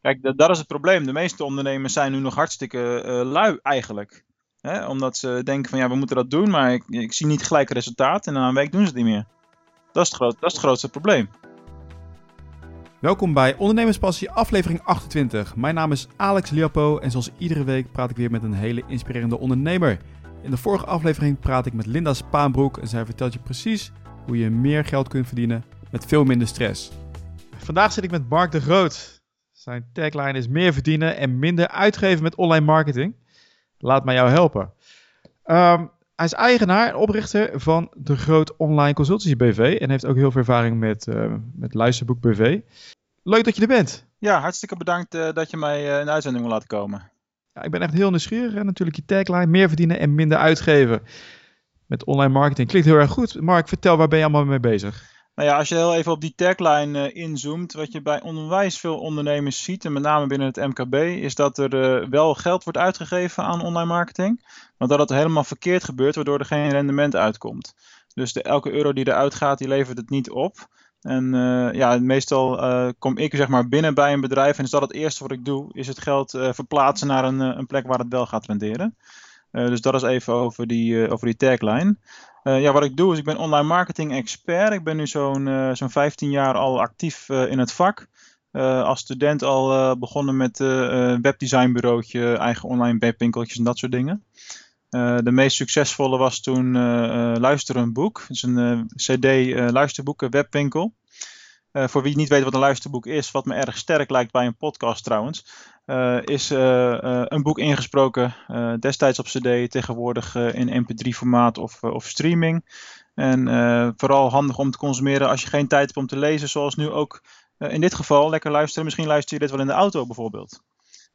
Kijk, dat, dat is het probleem. De meeste ondernemers zijn nu nog hartstikke uh, lui eigenlijk. Hè? Omdat ze denken van ja, we moeten dat doen, maar ik, ik zie niet gelijk resultaat en na een week doen ze het niet meer. Dat is het, groot, dat is het grootste probleem. Welkom bij Ondernemerspassie aflevering 28. Mijn naam is Alex Liapo en zoals iedere week praat ik weer met een hele inspirerende ondernemer. In de vorige aflevering praat ik met Linda Spaanbroek en zij vertelt je precies hoe je meer geld kunt verdienen met veel minder stress. Vandaag zit ik met Mark de Groot. Zijn tagline is meer verdienen en minder uitgeven met online marketing. Laat mij jou helpen. Ehm, hij is eigenaar en oprichter van de Groot Online Consultancy BV en heeft ook heel veel ervaring met, uh, met Luisterboek BV. Leuk dat je er bent. Ja, hartstikke bedankt uh, dat je mij uh, in de uitzending wil laten komen. Ja, ik ben echt heel nieuwsgierig. En natuurlijk je tagline, meer verdienen en minder uitgeven. Met online marketing. Klinkt heel erg goed. Mark, vertel, waar ben je allemaal mee bezig? Nou ja, als je heel even op die tagline uh, inzoomt, wat je bij onwijs veel ondernemers ziet, en met name binnen het MKB, is dat er uh, wel geld wordt uitgegeven aan online marketing, maar dat het helemaal verkeerd gebeurt, waardoor er geen rendement uitkomt. Dus de, elke euro die eruit gaat, die levert het niet op. En uh, ja, meestal kom ik zeg maar binnen bij een bedrijf en is dat het eerste wat ik doe, is het geld verplaatsen naar een, een plek waar het wel gaat renderen. dus dat is even over die, over die tagline. Uh, ja, wat ik doe is, ik ben online marketing expert. Ik ben nu zo'n uh, zo'n 15 jaar al actief uh, in het vak. als student al begonnen met een webdesignbureautje, eigen online webwinkeltjes en dat soort dingen. de meest succesvolle was toen Luister een boek. Het is een cd luisterboeken webwinkel. Voor wie niet weet wat een luisterboek is, wat me erg sterk lijkt bij een podcast trouwens. Uh, is uh, uh, een boek ingesproken, destijds op CD, tegenwoordig in MP3 formaat of, of streaming. En vooral handig om te consumeren als je geen tijd hebt om te lezen, zoals nu ook in dit geval. Lekker luisteren, misschien luister je dit wel in de auto bijvoorbeeld.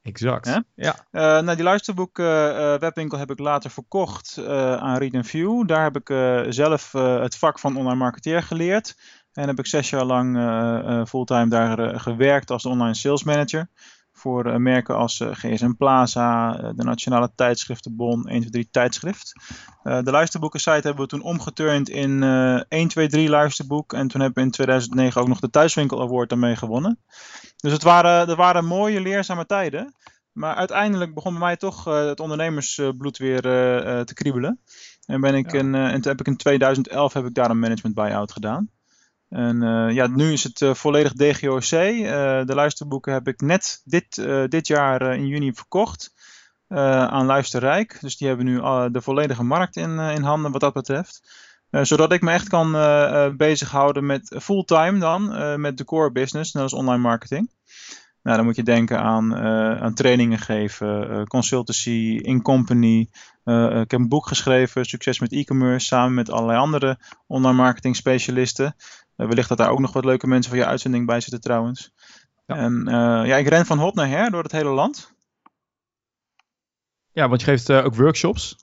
Exact. Ja. nou, die luisterboek webwinkel heb ik later verkocht aan Read View. Daar heb ik zelf het vak van online marketeer geleerd. En heb ik zes jaar lang fulltime daar gewerkt als online sales manager voor merken als GSM Plaza, de Nationale Tijdschriftenbon, 1, 2, 3 Tijdschrift. de luisterboekensite hebben we toen omgeturnd in 1, 2, 3 luisterboek. En toen hebben we in 2009 ook nog de Thuiswinkel Award daarmee gewonnen. Dus het waren, waren mooie, leerzame tijden. Maar uiteindelijk begon bij mij toch het ondernemersbloed weer te kriebelen. En, ben ik ja. in, en toen heb ik in 2011 heb ik daar een management buyout gedaan. En uh, ja, nu is het uh, volledig DGOC. Uh, de luisterboeken heb ik net dit, dit jaar in juni verkocht aan Luisterrijk. Dus die hebben nu de volledige markt in, in handen wat dat betreft. zodat ik me echt kan bezighouden met fulltime dan, met de core business, net als online marketing. Nou, dan moet je denken aan, aan trainingen geven, consultancy, in company. ik heb een boek geschreven, Succes met e-commerce, samen met allerlei andere online marketing specialisten. Uh, wellicht dat daar ook nog wat leuke mensen voor je uitzending bij zitten trouwens. Ja. En uh, ja, ik ren van hot naar her door het hele land. Ja, want je geeft uh, ook workshops.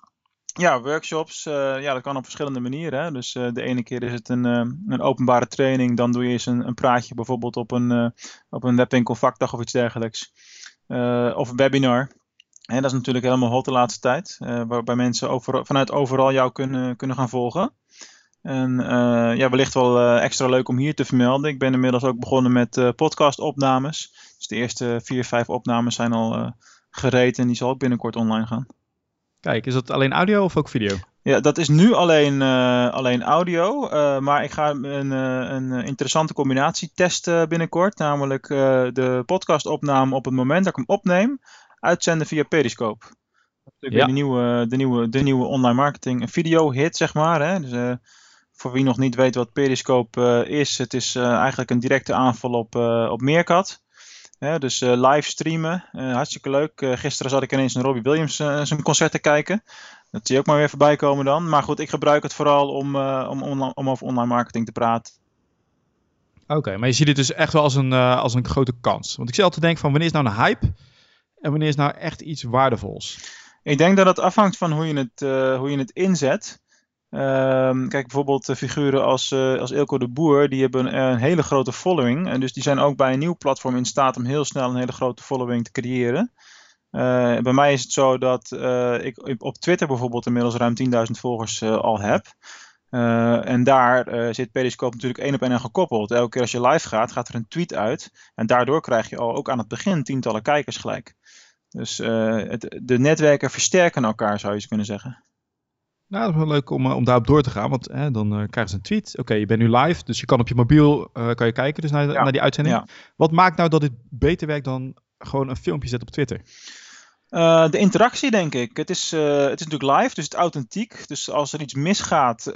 Ja, workshops. ja, dat kan op verschillende manieren. Hè. Dus de ene keer is het een, een openbare training. Dan doe je eens een, een praatje bijvoorbeeld op een, op een webwinkel vakdag of iets dergelijks. of een webinar. En dat is natuurlijk helemaal hot de laatste tijd. waarbij mensen over, vanuit overal jou kunnen, kunnen gaan volgen. En uh, ja, wellicht wel uh, extra leuk om hier te vermelden. Ik ben inmiddels ook begonnen met uh, podcastopnames. Dus de eerste vier, vijf opnames zijn al gereed en die zal ook binnenkort online gaan. Kijk, is dat alleen audio of ook video? Ja, dat is nu alleen, alleen audio. maar ik ga een, een interessante combinatie testen binnenkort. Namelijk de podcastopname op het moment dat ik hem opneem, uitzenden via Periscope. Ja. De, nieuwe, de, nieuwe, de nieuwe online marketing video hit, zeg maar. Hè? Dus, voor wie nog niet weet wat Periscope uh, is, het is uh, eigenlijk een directe aanval op, uh, op Meerkat. dus live streamen, hartstikke leuk. gisteren zat ik ineens naar Robbie Williams zijn concert te kijken. Dat zie je ook maar weer voorbij komen dan. Maar goed, ik gebruik het vooral om, om, om, om over online marketing te praten. Oké, maar je ziet het dus echt wel als een, als een grote kans. Want ik zit altijd te denken van wanneer is nou een hype en wanneer is nou echt iets waardevols? Ik denk dat het afhangt van hoe je het, hoe je het inzet. Um, kijk, bijvoorbeeld uh, figuren als, uh, als Ilko de Boer, die hebben een, een, hele grote following. En dus die zijn ook bij een nieuw platform in staat om heel snel een hele grote following te creëren. Bij mij is het zo dat ik op Twitter bijvoorbeeld inmiddels ruim 10.000 volgers al heb. en daar zit Periscope natuurlijk één op één aan gekoppeld. Elke keer als je live gaat, gaat er een tweet uit. En daardoor krijg je al ook aan het begin tientallen kijkers gelijk. Dus het, de netwerken versterken elkaar, zou je kunnen zeggen. Nou, dat is wel leuk om, om daarop door te gaan, want hè, dan uh, krijgen ze een tweet. Oké, je bent nu live, dus je kan op je mobiel uh, kan je kijken dus naar, naar die uitzending. Wat maakt nou dat dit beter werkt dan gewoon een filmpje zetten op Twitter? Uh, de interactie, denk ik. Het is, het is natuurlijk live, dus het is authentiek. Dus als er iets misgaat,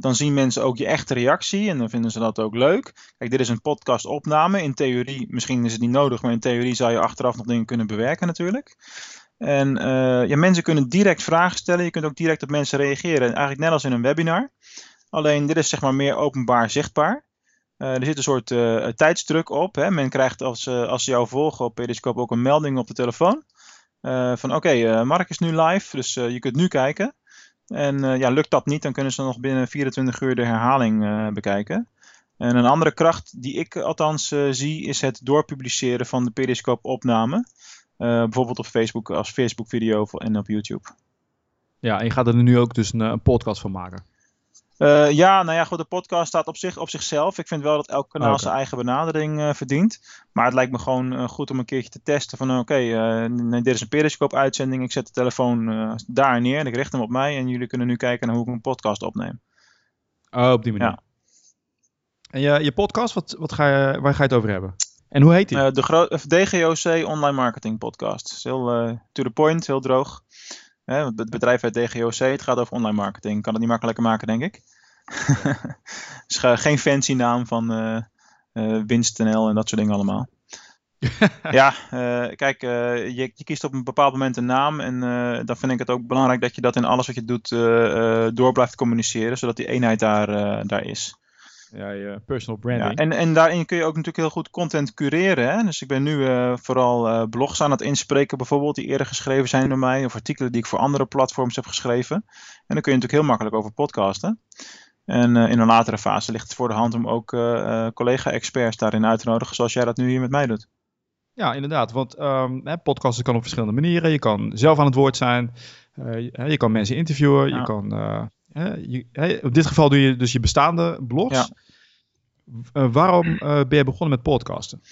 dan zien mensen ook je echte reactie en dan vinden ze dat ook leuk. Kijk, dit is een podcastopname. In theorie, misschien is het niet nodig, maar in theorie zou je achteraf nog dingen kunnen bewerken natuurlijk. En uh, ja, mensen kunnen direct vragen stellen. Je kunt ook direct op mensen reageren. Eigenlijk net als in een webinar. Alleen dit is zeg maar meer openbaar zichtbaar. Uh, er zit een soort uh, tijdsdruk op. Hè. Men krijgt als, als ze jou volgen op Periscope ook een melding op de telefoon. van oké, Mark is nu live, dus je kunt nu kijken. En ja, lukt dat niet, dan kunnen ze nog binnen 24 uur de herhaling bekijken. En een andere kracht die ik althans zie, is het doorpubliceren van de Periscope opname. Eh, bijvoorbeeld op Facebook als Facebook video en op YouTube. Ja, en je gaat er nu ook dus een, een podcast van maken. Uh, ja, nou ja, goed, de podcast staat op, zich, op zichzelf. Ik vind wel dat elk kanaal zijn eigen benadering uh, verdient. Maar het lijkt me gewoon uh, goed om een keertje te testen van oké, nee, dit is een Periscope uitzending. Ik zet de telefoon daar neer, ik richt hem op mij en jullie kunnen nu kijken naar hoe ik een podcast opneem. Oh, op die manier. Ja. En je, je podcast, wat, wat ga je, waar ga je het over hebben? En hoe heet die? Uh, de DGOC Online Marketing Podcast. Is heel uh, to the point, heel droog. het bedrijf heet DGOC, het gaat over online marketing. Kan het niet makkelijker maken, denk ik. dus geen fancy naam van winst.nl en dat soort dingen allemaal. ja, kijk, je, je, kiest op een bepaald moment een naam en dan vind ik het ook belangrijk dat je dat in alles wat je doet door blijft communiceren, zodat die eenheid daar, daar is ja, je personal branding. Ja, en, en daarin kun je ook natuurlijk heel goed content cureren. Hè? Dus ik ben nu uh, vooral uh, blogs aan het inspreken, bijvoorbeeld, die eerder geschreven zijn door mij, of artikelen die ik voor andere platforms heb geschreven. En dan kun je natuurlijk heel makkelijk over podcasten. En uh, in een latere fase ligt het voor de hand om ook collega-experts daarin uit te nodigen, zoals jij dat nu hier met mij doet. Ja, inderdaad. Want um, podcasten kan op verschillende manieren. Je kan zelf aan het woord zijn. Je, je, kan mensen interviewen. Je kan je, op dit geval doe je dus je bestaande blogs. Ja. Uh, waarom uh, ben je begonnen met podcasten?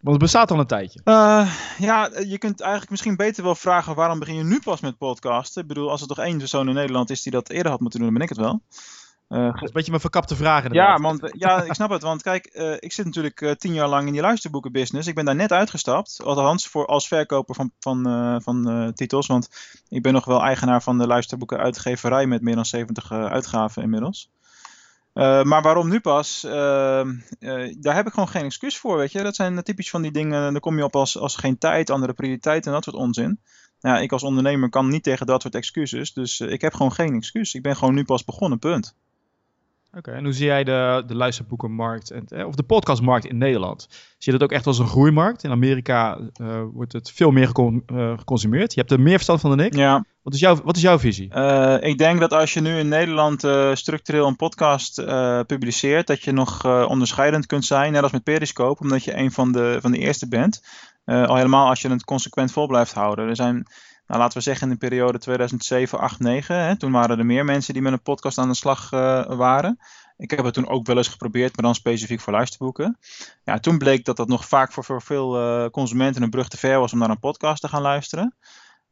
Want het bestaat al een tijdje. Uh, ja, je kunt eigenlijk misschien beter wel vragen waarom begin je nu pas met podcasten? Ik bedoel, als er toch één persoon in Nederland is die dat eerder had moeten doen, dan ben ik het wel. Uh, dat is een beetje mijn verkapte vraag inderdaad. Ja, want, ja, ik snap het. Want kijk, uh, ik zit natuurlijk uh, tien jaar lang in die luisterboekenbusiness. Ik ben daar net uitgestapt. Althans, voor, als verkoper van, van, van titels. Want ik ben nog wel eigenaar van de luisterboekenuitgeverij met meer dan 70 uitgaven inmiddels. maar waarom nu pas? Ehm, daar heb ik gewoon geen excuus voor, weet je. Dat zijn typisch van die dingen. Dan kom je op als, als geen tijd, andere prioriteiten en dat soort onzin ja, ik als ondernemer kan niet tegen dat soort excuses. Dus ik heb gewoon geen excuus. Ik ben gewoon nu pas begonnen, punt. Oké, en hoe zie jij de, de luisterboekenmarkt en, eh, of de podcastmarkt in Nederland? Zie je dat ook echt als een groeimarkt? In Amerika uh, wordt het veel meer uh, geconsumeerd. Je hebt er meer verstand van dan ik. Ja. Wat is, jouw, wat is jouw visie? Uh, ik denk dat als je nu in Nederland structureel een podcast publiceert, dat je nog onderscheidend kunt zijn, net als met Periscope, omdat je een van de, van de eerste bent. al helemaal als je het consequent vol blijft houden. Er zijn nou, laten we zeggen in de periode 2007, 8, 9. Hè, toen waren er meer mensen die met een podcast aan de slag uh, waren. Ik heb het toen ook wel eens geprobeerd, maar dan specifiek voor luisterboeken. Ja, toen bleek dat dat nog vaak voor, veel uh, consumenten een brug te ver was om naar een podcast te gaan luisteren.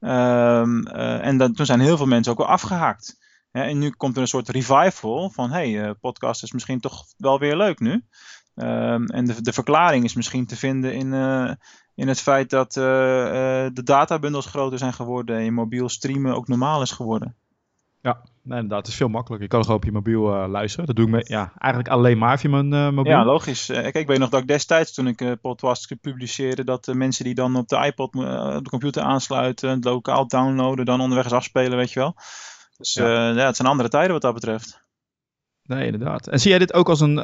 Um, uh, en dan, toen zijn heel veel mensen ook wel afgehaakt. En nu komt er een soort revival van, hey, podcast is misschien toch wel weer leuk nu. Um, en de, de, verklaring is misschien te vinden in, in het feit dat uh, uh, de databundels groter zijn geworden en je mobiel streamen ook normaal is geworden. Ja, nee, inderdaad. Het is veel makkelijker. Je kan gewoon op je mobiel uh, luisteren. Dat doe ik me, ja, eigenlijk alleen maar via mijn mobiel. Ja, logisch. Kijk, ik weet nog dat ik destijds, toen ik podcast publiceerde, dat mensen die dan op de iPod, de computer aansluiten, het lokaal downloaden, dan onderweg eens afspelen, weet je wel. Dus ja. ja, het zijn andere tijden wat dat betreft. Nee, inderdaad. En zie jij dit ook als een,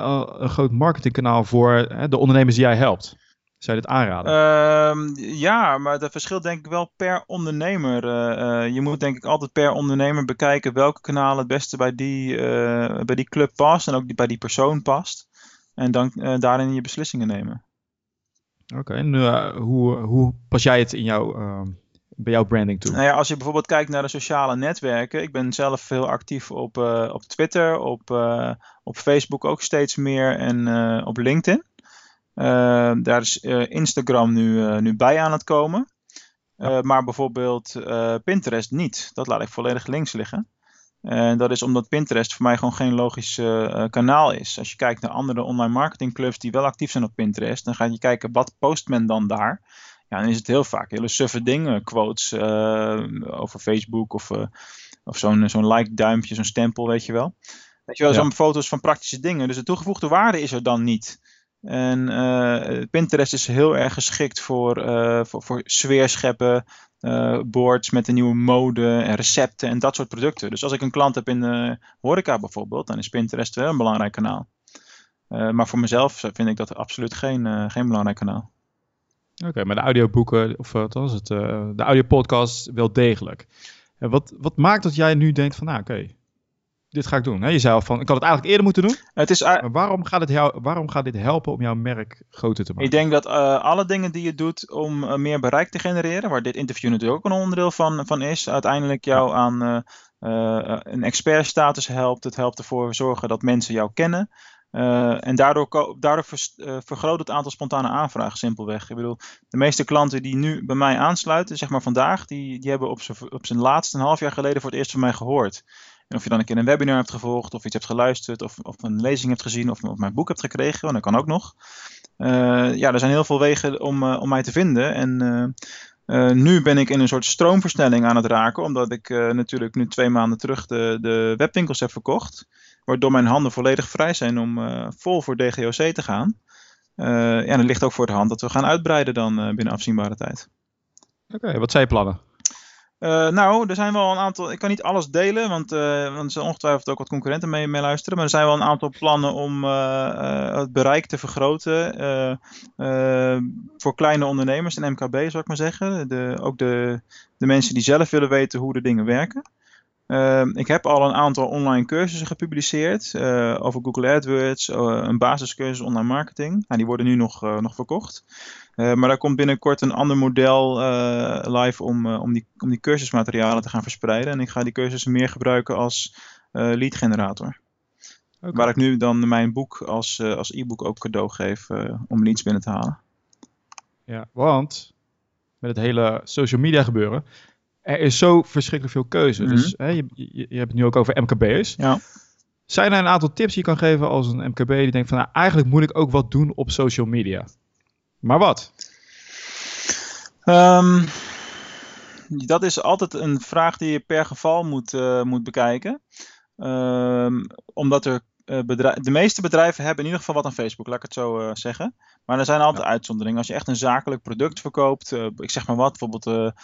een groot marketingkanaal voor de ondernemers die jij helpt? Zou je dit aanraden? Uh, ja, maar dat verschilt denk ik wel per ondernemer. Uh, uh, je moet denk ik altijd per ondernemer bekijken welke kanaal het beste bij die, uh, bij die club past en ook die, bij die persoon past. En dan daarin je beslissingen nemen. Oké, okay, en hoe, hoe pas jij het in jouw bij jouw branding toe? Nou ja, als je bijvoorbeeld kijkt naar de sociale netwerken. Ik ben zelf heel actief op, op Twitter, op, op Facebook ook steeds meer en op LinkedIn. Daar is Instagram nu, nu bij aan het komen. maar bijvoorbeeld Pinterest niet. Dat laat ik volledig links liggen. En dat is omdat Pinterest voor mij gewoon geen logisch uh, kanaal is. Als je kijkt naar andere online marketingclubs die wel actief zijn op Pinterest, dan ga je kijken wat post men dan daar. Ja, dan is het heel vaak hele suffe dingen, quotes uh, over Facebook of, of zo'n zo'n like duimpje, zo'n stempel, weet je wel. Weet je wel, ja. zo'n foto's van praktische dingen. Dus de toegevoegde waarde is er dan niet. En Pinterest is heel erg geschikt voor, voor, voor sfeer scheppen, uh, boards met een nieuwe mode en recepten en dat soort producten. Dus als ik een klant heb in de horeca bijvoorbeeld, dan is Pinterest wel een belangrijk kanaal. Uh, maar voor mezelf vind ik dat absoluut geen, uh, geen belangrijk kanaal. Oké, maar de audioboeken, of wat was het, de audiopodcast wel degelijk. Wat, wat maakt dat jij nu denkt van, nou oké, dit ga ik doen. Je zei al van, ik had het eigenlijk eerder moeten doen. Het is, maar waarom gaat, het jou, waarom gaat dit helpen om jouw merk groter te maken? Ik denk dat uh, alle dingen die je doet om uh, meer bereik te genereren, waar dit interview natuurlijk ook een onderdeel van, van is, uiteindelijk jou aan uh, een expertstatus helpt. Het helpt ervoor zorgen dat mensen jou kennen. en daardoor, daardoor vergroot het aantal spontane aanvragen simpelweg. Ik bedoel, de meeste klanten die nu bij mij aansluiten, zeg maar vandaag, die, die hebben op zijn laatste een half jaar geleden voor het eerst van mij gehoord. Of je dan een keer een webinar hebt gevolgd, of iets hebt geluisterd, of, of een lezing hebt gezien, of, of mijn boek hebt gekregen, want dat kan ook nog. Uh, ja, er zijn heel veel wegen om, uh, om mij te vinden. En uh, nu ben ik in een soort stroomversnelling aan het raken, omdat ik natuurlijk nu twee maanden terug de, de webwinkels heb verkocht. Waardoor mijn handen volledig vrij zijn om vol voor DGOC te gaan. ja, en het ligt ook voor de hand dat we gaan uitbreiden dan binnen afzienbare tijd. Oké, wat zijn je plannen? Uh, nou, er zijn wel een aantal. Ik kan niet alles delen, want, uh, want er zijn ongetwijfeld ook wat concurrenten mee, mee luisteren. Maar er zijn wel een aantal plannen om uh, het bereik te vergroten. voor kleine ondernemers en MKB, zou ik maar zeggen. De, ook de, de mensen die zelf willen weten hoe de dingen werken. Ik heb al een aantal online cursussen gepubliceerd over Google AdWords, een basiscursus online marketing. Nou, die worden nu nog, nog verkocht. Maar daar komt binnenkort een ander model live om, om, die, om die cursusmaterialen te gaan verspreiden. En ik ga die cursussen meer gebruiken als lead generator. Okay. Waar ik nu dan mijn boek als, als e-book ook cadeau geef om leads binnen te halen. Ja, want met het hele social media gebeuren, er is zo verschrikkelijk veel keuze. Mm -hmm. Dus hè, je, je, je, hebt het nu ook over MKB'ers. Ja. Zijn er een aantal tips die je kan geven als een MKB die denkt van nou, eigenlijk moet ik ook wat doen op social media? Maar wat? Um, dat is altijd een vraag die je per geval moet, uh, moet bekijken. Um, omdat er uh, de meeste bedrijven hebben in ieder geval wat aan Facebook, laat ik het zo uh, zeggen. Maar er zijn altijd ja. uitzonderingen. Als je echt een zakelijk product verkoopt, ik zeg maar wat, bijvoorbeeld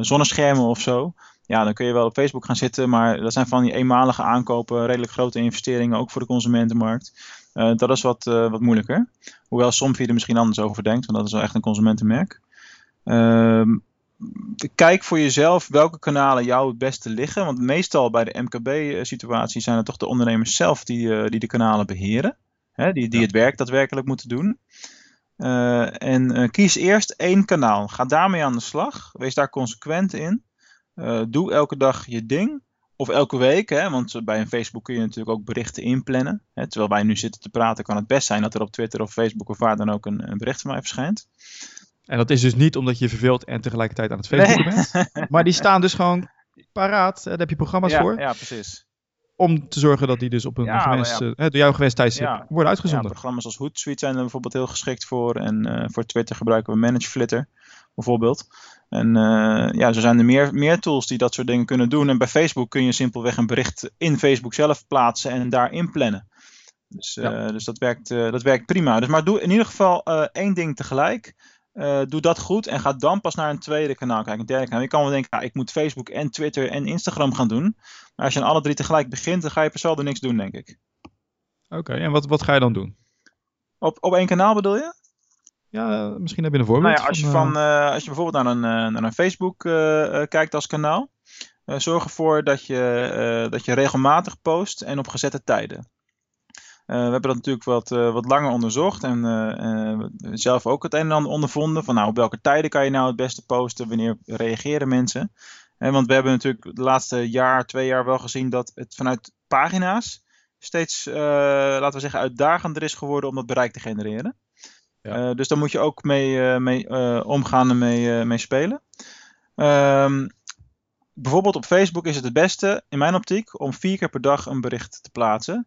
zonneschermen of zo. Ja, dan kun je wel op Facebook gaan zitten, maar dat zijn van die eenmalige aankopen, redelijk grote investeringen, ook voor de consumentenmarkt. Uh, dat is wat, wat moeilijker. Hoewel Somfy er misschien anders over denkt, want dat is wel echt een consumentenmerk. Uh, kijk voor jezelf welke kanalen jou het beste liggen. Want meestal bij de MKB-situatie zijn het toch de ondernemers zelf die, die de kanalen beheren. Hè, die die ja. het werk daadwerkelijk moeten doen. En kies eerst één kanaal. Ga daarmee aan de slag. Wees daar consequent in. doe elke dag je ding. Of elke week, hè, want bij een Facebook kun je natuurlijk ook berichten inplannen. Hè, terwijl wij nu zitten te praten, kan het best zijn dat er op Twitter of Facebook of waar dan ook een, een bericht van mij verschijnt. En dat is dus niet omdat je verveelt en tegelijkertijd aan het Facebook nee. bent. Maar die staan dus gewoon paraat. Daar heb je programma's ja, voor. Ja, precies. Om te zorgen dat die dus op een ja, gewenst, ja. door jouw gewenst tijdstip ja. worden uitgezonden. Ja, programma's als Hootsuite zijn er bijvoorbeeld heel geschikt voor. En uh, voor Twitter gebruiken we ManageFlitter bijvoorbeeld. En uh, ja, zo zijn er meer, meer tools die dat soort dingen kunnen doen. En bij Facebook kun je simpelweg een bericht in Facebook zelf plaatsen en daar inplannen. Dus, uh, ja. dus dat, werkt, uh, dat werkt prima. Dus maar doe in ieder geval één ding tegelijk. Doe dat goed en ga dan pas naar een tweede kanaal kijken. Een derde kanaal. Je kan wel denken, ja, ik moet Facebook en Twitter en Instagram gaan doen. Maar als je aan alle drie tegelijk begint, dan ga je per saldo niks doen, denk ik. Oké, okay, en wat, wat ga je dan doen? Op, op één kanaal bedoel je? Ja, misschien heb je een voorbeeld. Nou ja, als, je van, uh, als je bijvoorbeeld naar een, naar een Facebook uh, kijkt als kanaal, zorg ervoor dat je, dat je regelmatig post en op gezette tijden. We hebben dat natuurlijk wat, wat langer onderzocht en zelf ook het een en ander ondervonden. Van nou, op welke tijden kan je nou het beste posten? Wanneer reageren mensen? want we hebben natuurlijk de laatste jaar, twee jaar wel gezien dat het vanuit pagina's steeds, laten we zeggen, uitdagender is geworden om dat bereik te genereren. Ja. dus daar moet je ook mee, mee omgaan en mee, mee spelen. Um, bijvoorbeeld op Facebook is het het beste, in mijn optiek, om vier keer per dag een bericht te plaatsen.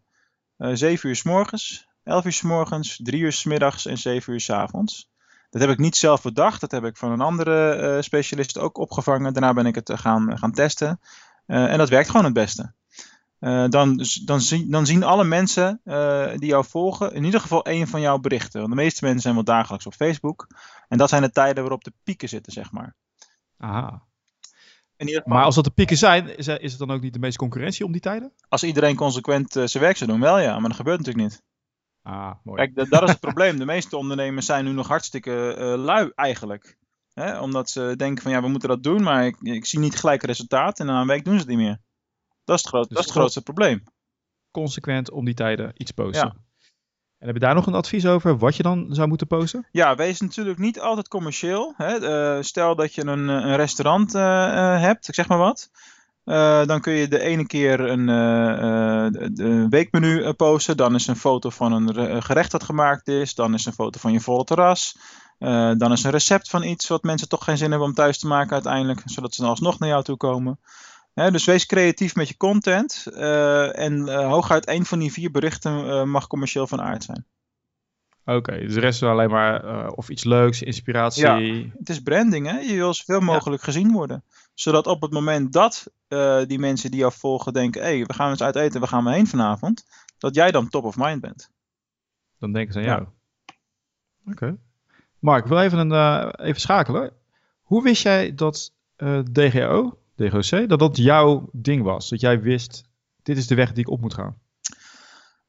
Uh, eh, 7 uur s morgens, 11 uur s morgens, 3 uur s middags en 7 uur s avonds. Dat heb ik niet zelf bedacht, dat heb ik van een andere uh, specialist ook opgevangen. Daarna ben ik het gaan, gaan testen. En dat werkt gewoon het beste. dan, dan, zien, dan zien alle mensen die jou volgen in ieder geval één van jouw berichten. Want de meeste mensen zijn wel dagelijks op Facebook. En dat zijn de tijden waarop de pieken zitten, zeg maar. Aha. Maar als dat de pieken zijn, is, is het dan ook niet de meeste concurrentie om die tijden? Als iedereen consequent uh, zijn werk zou doen, wel ja, maar dat gebeurt natuurlijk niet. Ah, mooi. Kijk, dat is het probleem. De meeste ondernemers zijn nu nog hartstikke uh, lui eigenlijk. Hè? Omdat ze denken van ja, we moeten dat doen, maar ik, ik zie niet gelijk resultaat en na een week doen ze het niet meer. Dat is het, groot, dus dat is het grootste probleem. Consequent om die tijden iets posten. Ja. En heb je daar nog een advies over wat je dan zou moeten posten? Ja, wees natuurlijk niet altijd commercieel. Hè. Uh, stel dat je een, een restaurant uh, hebt, zeg maar wat. Dan kun je de ene keer een weekmenu posten. Dan is een foto van een gerecht dat gemaakt is. Dan is een foto van je volle terras. dan is een recept van iets wat mensen toch geen zin hebben om thuis te maken uiteindelijk. Zodat ze dan alsnog naar jou toe komen. Dus wees creatief met je content. Uh, en uh, hooguit één van die vier berichten uh, mag commercieel van aard zijn. Oké, dus de rest is alleen maar of iets leuks, inspiratie. Ja, het is branding, hè? Je wil zoveel mogelijk ja. gezien worden. Zodat op het moment dat die mensen die jou volgen denken: hé, hey, we gaan eens uit eten, we gaan we heen vanavond. Dat jij dan top of mind bent. Dan denken ze aan jou. Oké. Okay. Mark, ik wil even, een, even schakelen. Hoe wist jij dat DGO, DGOC, dat dat jouw ding was. Dat jij wist, dit is de weg die ik op moet gaan.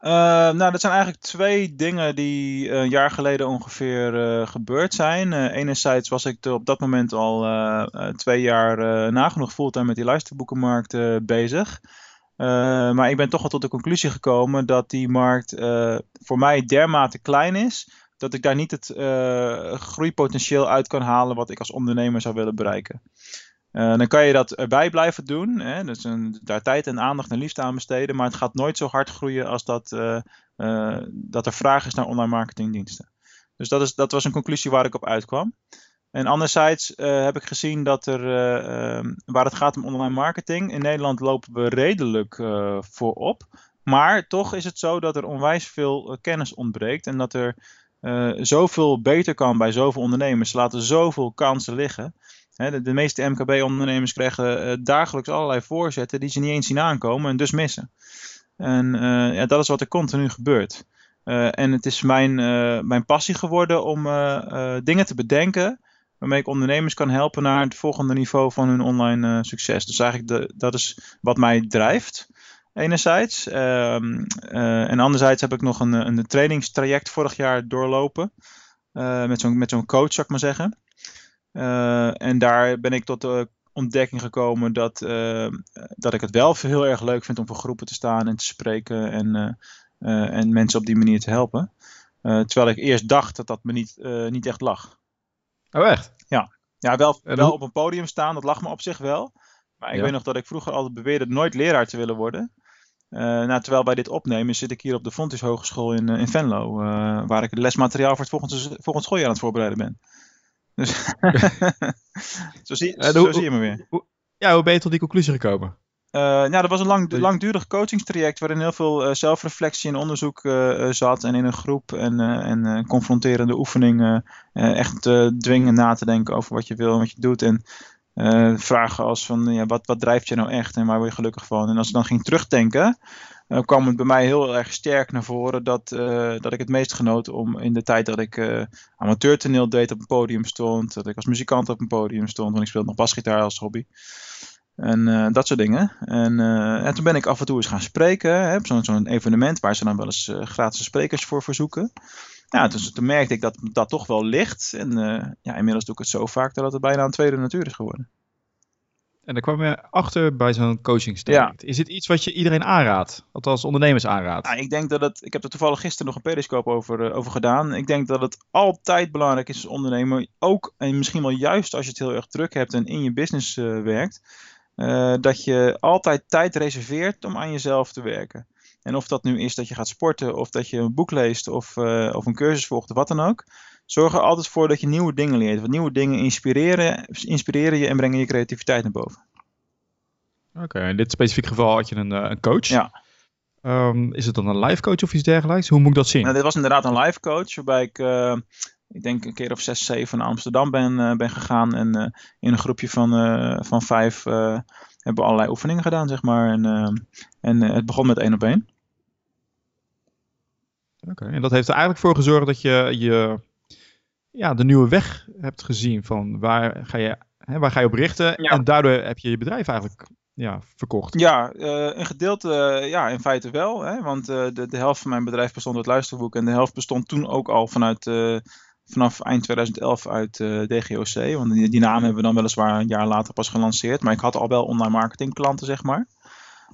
Uh, nou, dat zijn eigenlijk twee dingen die een jaar geleden ongeveer uh, gebeurd zijn. Uh, enerzijds was ik op dat moment al twee jaar nagenoeg fulltime met die luisterboekenmarkt bezig. maar ik ben toch wel tot de conclusie gekomen dat die markt voor mij dermate klein is dat ik daar niet het groeipotentieel uit kan halen wat ik als ondernemer zou willen bereiken. Uh, dan kan je dat erbij blijven doen. Hè? Dus een, daar tijd en aandacht en liefde aan besteden. Maar het gaat nooit zo hard groeien als dat, uh, uh, dat er vraag is naar online marketingdiensten. Dus dat, is, dat was een conclusie waar ik op uitkwam. En anderzijds heb ik gezien dat er, ehm, waar het gaat om online marketing, in Nederland lopen we redelijk voorop. Maar toch is het zo dat er onwijs veel kennis ontbreekt. En dat er zoveel beter kan bij zoveel ondernemers. Ze laten zoveel kansen liggen de, de, meeste MKB-ondernemers krijgen uh, dagelijks allerlei voorzetten die ze niet eens zien aankomen en dus missen. En uh, ja, dat is wat er continu gebeurt. Uh, en het is mijn, mijn passie geworden om dingen te bedenken waarmee ik ondernemers kan helpen naar het volgende niveau van hun online succes. Dus eigenlijk de, dat is wat mij drijft, enerzijds. Ehm, en anderzijds heb ik nog een, een trainingstraject vorig jaar doorlopen. met zo'n met zo'n coach, zou ik maar zeggen. Uh, en daar ben ik tot de ontdekking gekomen dat, uh, dat ik het wel heel erg leuk vind om voor groepen te staan en te spreken en, uh, en mensen op die manier te helpen. terwijl ik eerst dacht dat dat me niet, niet echt lag. Oh, echt? Ja, ja wel, wel op een podium staan, dat lag me op zich wel. Maar ik ja. weet nog dat ik vroeger altijd beweerde nooit leraar te willen worden. nou, terwijl wij dit opnemen, zit ik hier op de Fontys Hogeschool in, in Venlo, waar ik het lesmateriaal voor het volgende, volgend schooljaar aan het voorbereiden ben. Dus zo, zie, uh, zo zie je me weer. Hoe, ja, hoe ben je tot die conclusie gekomen? Uh, nou, dat was een lang, langdurig coachingstraject waarin heel veel uh, zelfreflectie en onderzoek uh, zat. En in een groep en, en confronterende oefeningen echt dwingen na te denken over wat je wil en wat je doet. En vragen als van ja, wat, wat drijft je nou echt en waar word je gelukkig van? En als ik dan ging terugdenken, uh, kwam het bij mij heel erg sterk naar voren dat, uh, dat ik het meest genoot om in de tijd dat ik uh, amateurtoneel deed op een podium stond, dat ik als muzikant op een podium stond, want ik speelde nog basgitaar als hobby. En dat soort dingen. En, en, toen ben ik af en toe eens gaan spreken op zo'n zo'n evenement waar ze dan wel eens gratis sprekers voor verzoeken. Ja, dus toen merkte ik dat dat toch wel ligt. En ja, inmiddels doe ik het zo vaak dat het bijna een tweede natuur is geworden. En daar kwam je achter bij zo'n coachingstraject. Is dit iets wat je iedereen aanraadt? Althans, ondernemers aanraadt? Nou, ik denk dat het. Ik heb er toevallig gisteren nog een periscope over, uh, over gedaan. Ik denk dat het altijd belangrijk is als ondernemer. Ook en misschien wel juist als je het heel erg druk hebt en in je business uh, werkt. Uh, dat je altijd tijd reserveert om aan jezelf te werken. En of dat nu is dat je gaat sporten, of dat je een boek leest, of, of een cursus volgt, of wat dan ook. Zorg er altijd voor dat je nieuwe dingen leert. Want nieuwe dingen inspireren, inspireren je en brengen je creativiteit naar boven. Oké, in dit specifieke geval had je een, een coach. Ja. Um, is het dan een live coach of iets dergelijks? Hoe moet ik dat zien? Nou, dit was inderdaad een live coach, waarbij ik, uh, ik denk een keer of zes, zeven naar Amsterdam ben, uh, ben gegaan. En uh, in een groepje van, van vijf hebben we allerlei oefeningen gedaan, zeg maar. En, en het begon met één op één. Oké, en dat heeft er eigenlijk voor gezorgd dat je, je ja, de nieuwe weg hebt gezien van waar ga je, hè, waar ga je op richten. Ja. En daardoor heb je je bedrijf eigenlijk ja, verkocht. Ja, uh, een gedeelte, uh, ja, in feite wel. Hè, want uh, de, de helft van mijn bedrijf bestond uit luisterboek. En de helft bestond toen ook al vanuit, vanaf eind 2011 uit DGOC. Want die, die, naam hebben we dan weliswaar een jaar later pas gelanceerd. Maar ik had al wel online marketing klanten, zeg maar.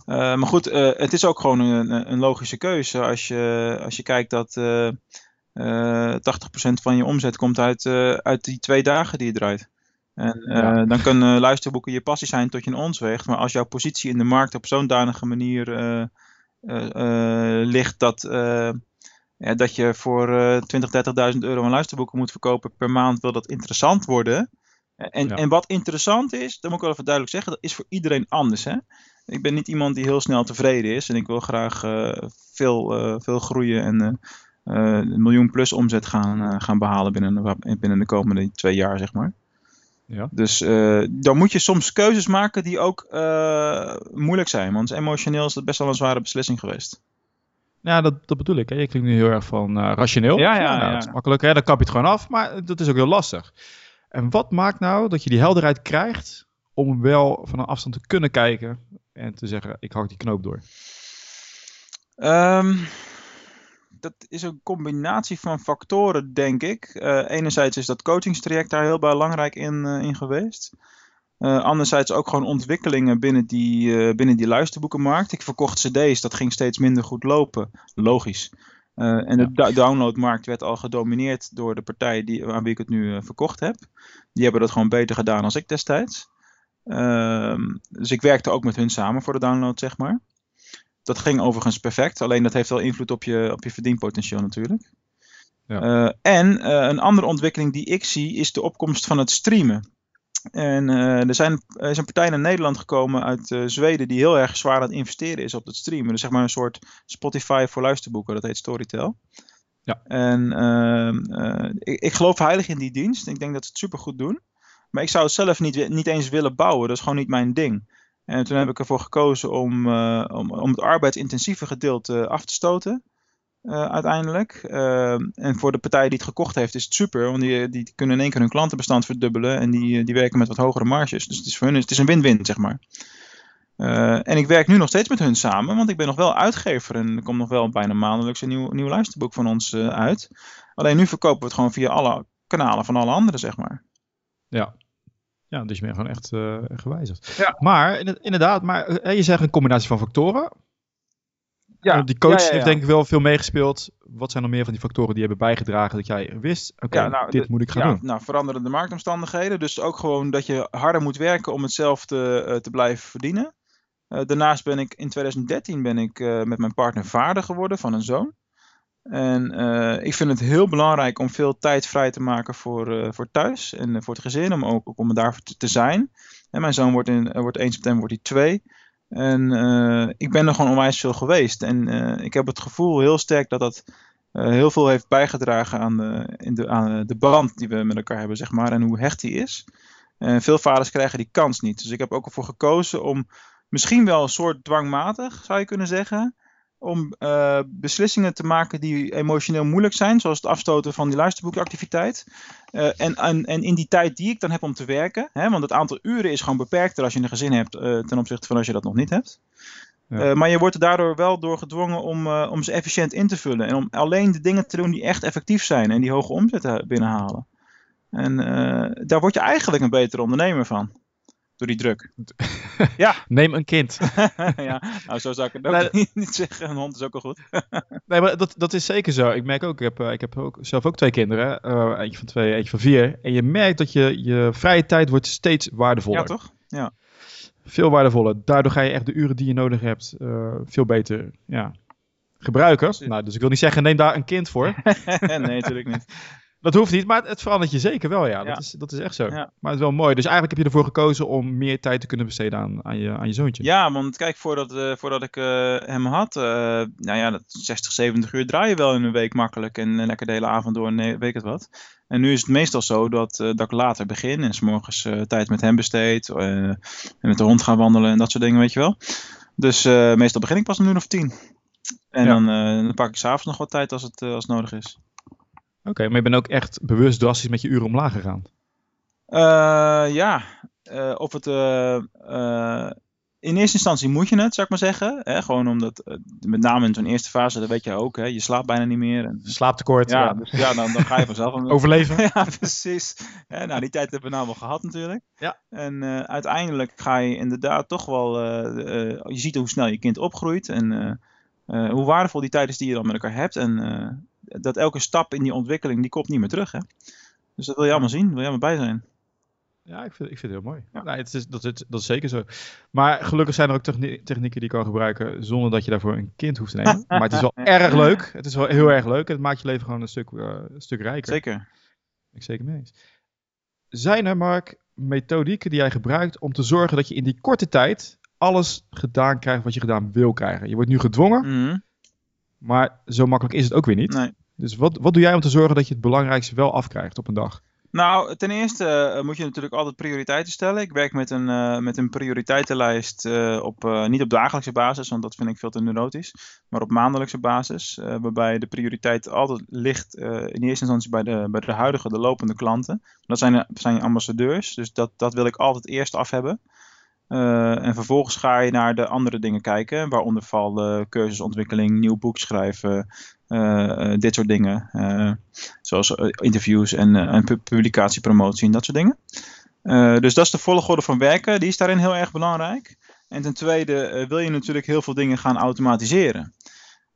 maar goed, het is ook gewoon een, een logische keuze als je, als je kijkt dat... Uh, 80% van je omzet komt uit, uh, uit die twee dagen die je draait. En ja. dan kunnen luisterboeken je passie zijn tot je een ons weegt. Maar als jouw positie in de markt op zo'n danige manier ligt dat, ja, dat je voor 20, 30.000 euro een luisterboeken moet verkopen per maand, wil dat interessant worden. En, ja. en wat interessant is, dat moet ik wel even duidelijk zeggen, dat is voor iedereen anders. Hè? Ik ben niet iemand die heel snel tevreden is en ik wil graag veel, veel groeien en uh, een miljoen plus omzet gaan, uh, gaan behalen binnen, binnen de komende twee jaar, zeg maar. Ja. Dus uh, dan moet je soms keuzes maken die ook moeilijk zijn. Want emotioneel is dat best wel een zware beslissing geweest. Ja, dat, dat bedoel ik. Hè. Je klinkt nu heel erg van rationeel. Ja, ja, nou, ja. Dat is makkelijk, hè? dan kap je het gewoon af. Maar dat is ook heel lastig. En wat maakt nou dat je die helderheid krijgt om wel van een afstand te kunnen kijken en te zeggen, ik hak die knoop door? Um, dat is een combinatie van factoren, denk ik. Uh, enerzijds is dat coachingstraject daar heel belangrijk in, uh, in geweest. Uh, anderzijds ook gewoon ontwikkelingen binnen die, binnen die luisterboekenmarkt. Ik verkocht cd's, dat ging steeds minder goed lopen. Logisch. en de ja. downloadmarkt werd al gedomineerd door de partij die, aan wie ik het nu verkocht heb. Die hebben dat gewoon beter gedaan dan ik destijds. Ehm, dus ik werkte ook met hun samen voor de download, zeg maar. Dat ging overigens perfect, alleen dat heeft wel invloed op je, op je verdienpotentieel natuurlijk. Ja. Uh, en uh, een andere ontwikkeling die ik zie is de opkomst van het streamen. En uh, er, zijn, er is een partij naar Nederland gekomen uit Zweden die heel erg zwaar aan het investeren is op het streamen. Dus zeg maar een soort Spotify voor luisterboeken, dat heet Storytel. Ja. En ehm, ik, ik geloof heilig in die dienst. Ik denk dat ze het supergoed doen. Maar ik zou het zelf niet, niet eens willen bouwen. Dat is gewoon niet mijn ding. En toen heb ik ervoor gekozen om, uh, om, om het arbeidsintensieve gedeelte af te stoten. Uh, uiteindelijk. Uh, en voor de partij die het gekocht heeft is het super. Want die, die kunnen in één keer hun klantenbestand verdubbelen. En die, die werken met wat hogere marges. Dus het is voor hun het is een win-win, zeg maar. en ik werk nu nog steeds met hun samen. Want ik ben nog wel uitgever. En er komt nog wel bijna maandelijks een nieuw, nieuw luisterboek van ons uit. Alleen nu verkopen we het gewoon via alle kanalen van alle anderen, zeg maar. Ja, ja, dus je bent gewoon echt uh, gewijzigd. Ja. Maar inderdaad, maar je zegt een combinatie van factoren. Ja. die coach ja, ja, ja. heeft denk ik wel veel meegespeeld. Wat zijn nog meer van die factoren die hebben bijgedragen dat jij wist, oké, okay, nou, dit moet ik gaan doen? Nou, veranderende marktomstandigheden. Dus ook gewoon dat je harder moet werken om het zelf te, uh, te blijven verdienen. Uh, daarnaast ben ik in 2013 ben ik met mijn partner vader geworden van een zoon. En uh, ik vind het heel belangrijk om veel tijd vrij te maken voor, uh, voor thuis en uh, voor het gezin, om ook, om daar te, te zijn. En mijn zoon wordt, in, wordt 1 september wordt hij 2. En ik ben er gewoon onwijs veel geweest. En ik heb het gevoel heel sterk dat dat heel veel heeft bijgedragen aan de, in de, aan de band die we met elkaar hebben, zeg maar, en hoe hecht die is. En veel vaders krijgen die kans niet. Dus ik heb ook ervoor gekozen om misschien wel een soort dwangmatig, zou je kunnen zeggen, om uh, beslissingen te maken die emotioneel moeilijk zijn, zoals het afstoten van die luisterboekactiviteit. Uh, en, en, en in die tijd die ik dan heb om te werken, hè, want het aantal uren is gewoon beperkter als je een gezin hebt uh, ten opzichte van als je dat nog niet hebt. Ja. maar je wordt er daardoor wel door gedwongen om, om ze efficiënt in te vullen en om alleen de dingen te doen die echt effectief zijn en die hoge omzet binnenhalen. En daar word je eigenlijk een betere ondernemer van. Door die druk. ja. Neem een kind. ja, nou zo zou ik het ook nee, niet zeggen. Een hond is ook al goed. nee, maar dat, dat is zeker zo. Ik merk ook, ik heb, ik heb ook, zelf ook twee kinderen. Uh, eentje van twee, eentje van vier. En je merkt dat je, je vrije tijd wordt steeds waardevoller. Ja, toch? Ja. Veel waardevoller. Daardoor ga je echt de uren die je nodig hebt uh, veel beter ja, gebruiken. Nou, dus ik wil niet zeggen, neem daar een kind voor. nee, natuurlijk niet. Dat hoeft niet, maar het verandert je zeker wel, ja. Dat, Is, dat is echt zo. Maar het is wel mooi. Dus eigenlijk heb je ervoor gekozen om meer tijd te kunnen besteden aan, aan, je, aan je zoontje. Ja, want kijk, voordat, uh, voordat ik uh, hem had, uh, nou ja, dat 60, 70 uur draai je wel in een week makkelijk. En lekker de hele avond door, nee, weet ik het wat. En nu is het meestal zo dat, dat ik later begin en s morgens tijd met hem besteed. en met de hond gaan wandelen en dat soort dingen, weet je wel. Dus meestal begin ik pas om uur of tien. En ja. dan, dan pak ik s'avonds nog wat tijd als het, als het nodig is. Oké, maar je bent ook echt bewust drastisch met je uren omlaag gegaan? Uh, ja, uh, of het... Uh, in eerste instantie moet je het, zou ik maar zeggen. Hè? Gewoon omdat, met name in zo'n eerste fase, dat weet je ook, hè? je slaapt bijna niet meer. En... Slaaptekort. Ja, ja. Dus, ja dan, dan, ga je vanzelf... Overleven. ja, precies. Ja, nou, die tijd hebben we nou wel gehad natuurlijk. Ja. En uiteindelijk ga je inderdaad toch wel... je ziet hoe snel je kind opgroeit en hoe waardevol die tijd is die je dan met elkaar hebt. En dat elke stap in die ontwikkeling, die komt niet meer terug. Hè? Dus dat wil je allemaal zien, wil je allemaal bij zijn. Ja, ik vind, ik vind het heel mooi. Ja. Nee, het is, dat, is, dat is zeker zo. Maar gelukkig zijn er ook technieken die je kan gebruiken zonder dat je daarvoor een kind hoeft te nemen. maar het is wel erg leuk. Het is wel heel erg leuk. Het maakt je leven gewoon een stuk, uh, een stuk rijker. Zeker. Ik zeker mee eens. Zijn er, Mark, methodieken die jij gebruikt om te zorgen dat je in die korte tijd alles gedaan krijgt wat je gedaan wil krijgen? Je wordt nu gedwongen, mm. maar zo makkelijk is het ook weer niet. Nee. Dus wat, wat doe jij om te zorgen dat je het belangrijkste wel afkrijgt op een dag? Nou, ten eerste uh, moet je natuurlijk altijd prioriteiten stellen. Ik werk met een, uh, met een prioriteitenlijst uh, op, niet op dagelijkse basis, want dat vind ik veel te neurotisch, maar op maandelijkse basis, waarbij de prioriteit altijd ligt in eerste instantie bij de, bij de huidige, de lopende klanten. Dat zijn, zijn ambassadeurs, dus dat, dat wil ik altijd eerst af hebben. en vervolgens ga je naar de andere dingen kijken, waaronder vallen cursusontwikkeling, nieuw boek schrijven, uh, dit soort dingen. Uh, zoals interviews en, en publicatiepromotie en dat soort dingen. dus dat is de volgorde van werken. Die is daarin heel erg belangrijk. En ten tweede wil je natuurlijk heel veel dingen gaan automatiseren.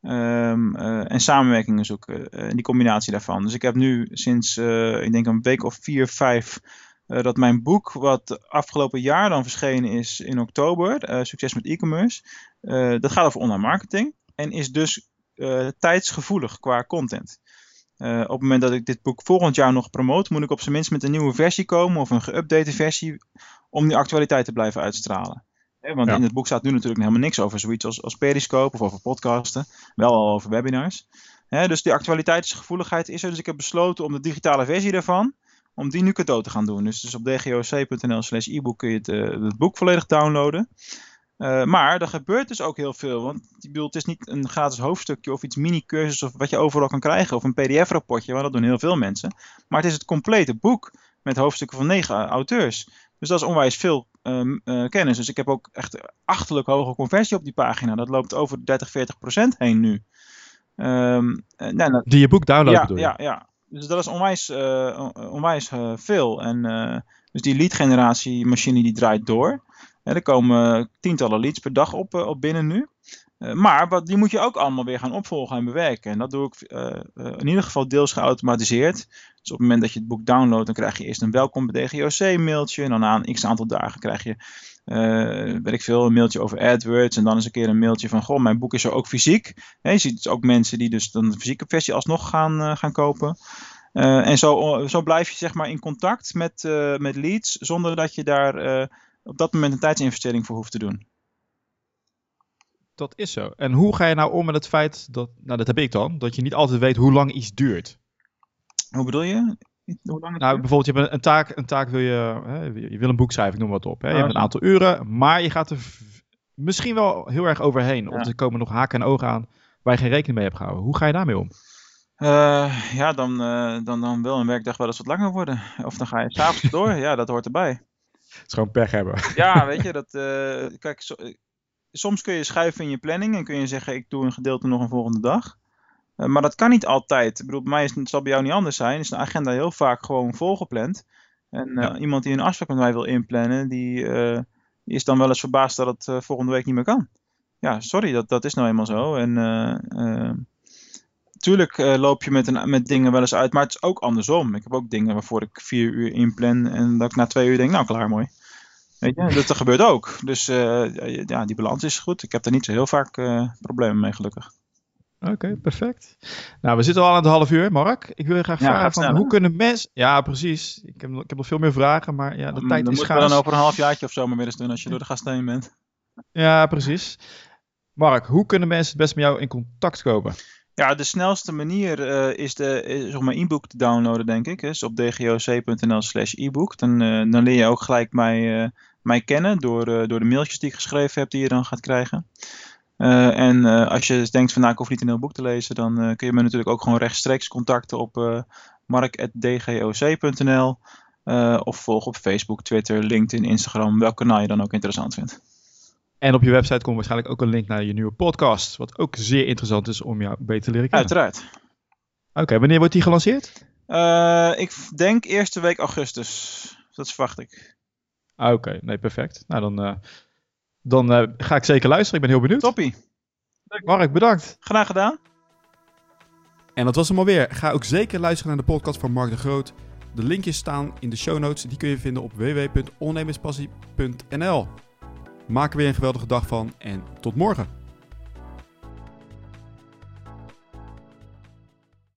Um, en samenwerkingen zoeken. en die combinatie daarvan. Dus ik heb nu sinds, ik denk een week of vier, vijf... dat mijn boek, wat afgelopen jaar dan verschenen is in oktober, Succes met e-commerce, dat gaat over online marketing. En is dus uh, tijdsgevoelig qua content. Uh, op het moment dat ik dit boek volgend jaar nog promote, moet ik op zijn minst met een nieuwe versie komen of een geüpdate versie om die actualiteit te blijven uitstralen. want ja. in het boek staat nu natuurlijk helemaal niks over zoiets als, als Periscope of over podcasten, wel al over webinars. dus die actualiteitsgevoeligheid is er, dus ik heb besloten om de digitale versie daarvan, om die nu cadeau te gaan doen. Dus, dus op dgoc.nl slash e-book kun je het, uh, het boek volledig downloaden. Uh, maar er gebeurt dus ook heel veel. Want ik bedoel, het is niet een gratis hoofdstukje of iets mini-cursus of wat je overal kan krijgen. Of een pdf-rapportje, want dat doen heel veel mensen. Maar het is het complete boek met hoofdstukken van negen auteurs. Dus dat is onwijs veel uh, uh, kennis. Dus ik heb ook echt achterlijk hoge conversie op die pagina. Dat loopt over 30, 40 procent heen nu. Um, nou, Die je boek downloaden ja, ja, ja, dus dat is onwijs, onwijs veel. En dus die lead generatie machine die draait door er komen tientallen leads per dag op, eh, op binnen nu. Uh, maar die moet je ook allemaal weer gaan opvolgen en bewerken. En dat doe ik uh, in ieder geval deels geautomatiseerd. Dus op het moment dat je het boek downloadt, dan krijg je eerst een welkom bij DGOC mailtje. En dan na een x aantal dagen krijg je, weet ik veel, een mailtje over AdWords. En dan eens een keer een mailtje van, goh, mijn boek is er ook fysiek. He, je ziet dus ook mensen die dus dan de fysieke versie alsnog gaan, gaan kopen. en zo, zo blijf je zeg maar in contact met, met leads, zonder dat je daar op dat moment een tijdsinvestering voor hoeft te doen. Dat is zo. En hoe ga je nou om met het feit dat, nou dat heb ik dan, dat je niet altijd weet hoe lang iets duurt? Hoe bedoel je? Hoe lang nou, bijvoorbeeld, je hebt een, taak, een taak wil je, hè, je wil een boek schrijven, ik noem wat op. Hè? Je hebt een aantal uren, maar je gaat er misschien wel heel erg overheen. Of er komen nog haken en ogen aan waar je geen rekening mee hebt gehouden. Hoe ga je daarmee om? Uh, ja, dan, uh, dan, dan wil een werkdag wel eens wat langer worden. Of dan ga je s'avonds door. Ja, dat hoort erbij. Het is gewoon pech hebben. Ja, weet je, dat, uh, kijk, so, soms kun je schuiven in je planning en kun je zeggen, ik doe een gedeelte nog een volgende dag. Uh, maar dat kan niet altijd. Ik bedoel, bij mij is het zal bij jou niet anders zijn. Is een agenda heel vaak gewoon volgepland. En Ja. iemand die een afspraak met mij wil inplannen, die, eh, die is dan wel eens verbaasd dat het eh, volgende week niet meer kan. Ja, sorry, dat, dat is nou eenmaal zo. En eh, eh, tuurlijk loop je met, een, met dingen wel eens uit, maar het is ook andersom. Ik heb ook dingen waarvoor ik vier uur inplan en dat ik na twee uur denk, nou klaar, mooi. Weet je, dat, dat gebeurt ook. Dus eh, ja, die balans is goed. Ik heb er niet zo heel vaak eh, problemen mee, gelukkig. Oké, perfect. Nou, we zitten al aan het half uur, Mark. Ik wil je graag Ja, vragen van snel, hoe kunnen mensen... Ja, precies. Ik heb, nog- ik heb nog veel meer vragen, maar ja, de Dan- tijd dan is schaars. dan over een halfjaartje of zo maar weer eens doen als je door de gasten heen bent. Ja, precies. Mark, hoe kunnen mensen het best met jou in contact komen? Ja, de snelste manier eh, is, de, om mijn e-book te downloaden, denk ik. Dus op dgoc.nl slash e-book. Dan, eh, dan leer je ook gelijk mij, eh, mij kennen door, eh, door de mailtjes die ik geschreven heb die je dan gaat krijgen. Eh, en eh, als je denkt van nou ik hoef niet een heel boek te lezen, dan eh, kun je me natuurlijk ook gewoon rechtstreeks contacten op eh mark.dgoc.nl eh, of volg op Facebook, Twitter, LinkedIn, Instagram, welk kanaal je dan ook interessant vindt. En op je website komt waarschijnlijk ook een link naar je nieuwe podcast. Wat ook zeer interessant is om jou beter te leren kennen. Uiteraard. Oké, wanneer wordt die gelanceerd? Eh, ik denk eerste week augustus. Dat verwacht ik. Ah, Oké, nee, perfect. Nou, dan, eh, dan eh, ga ik zeker luisteren. Ik ben heel benieuwd. Toppie. Mark, bedankt. Graag gedaan. En dat was hem alweer. Ga ook zeker luisteren naar de podcast van Mark de Groot. De linkjes staan in de show notes. Die kun je vinden op www.ondernemerspassie.nl. Maak er weer een geweldige dag van en tot morgen.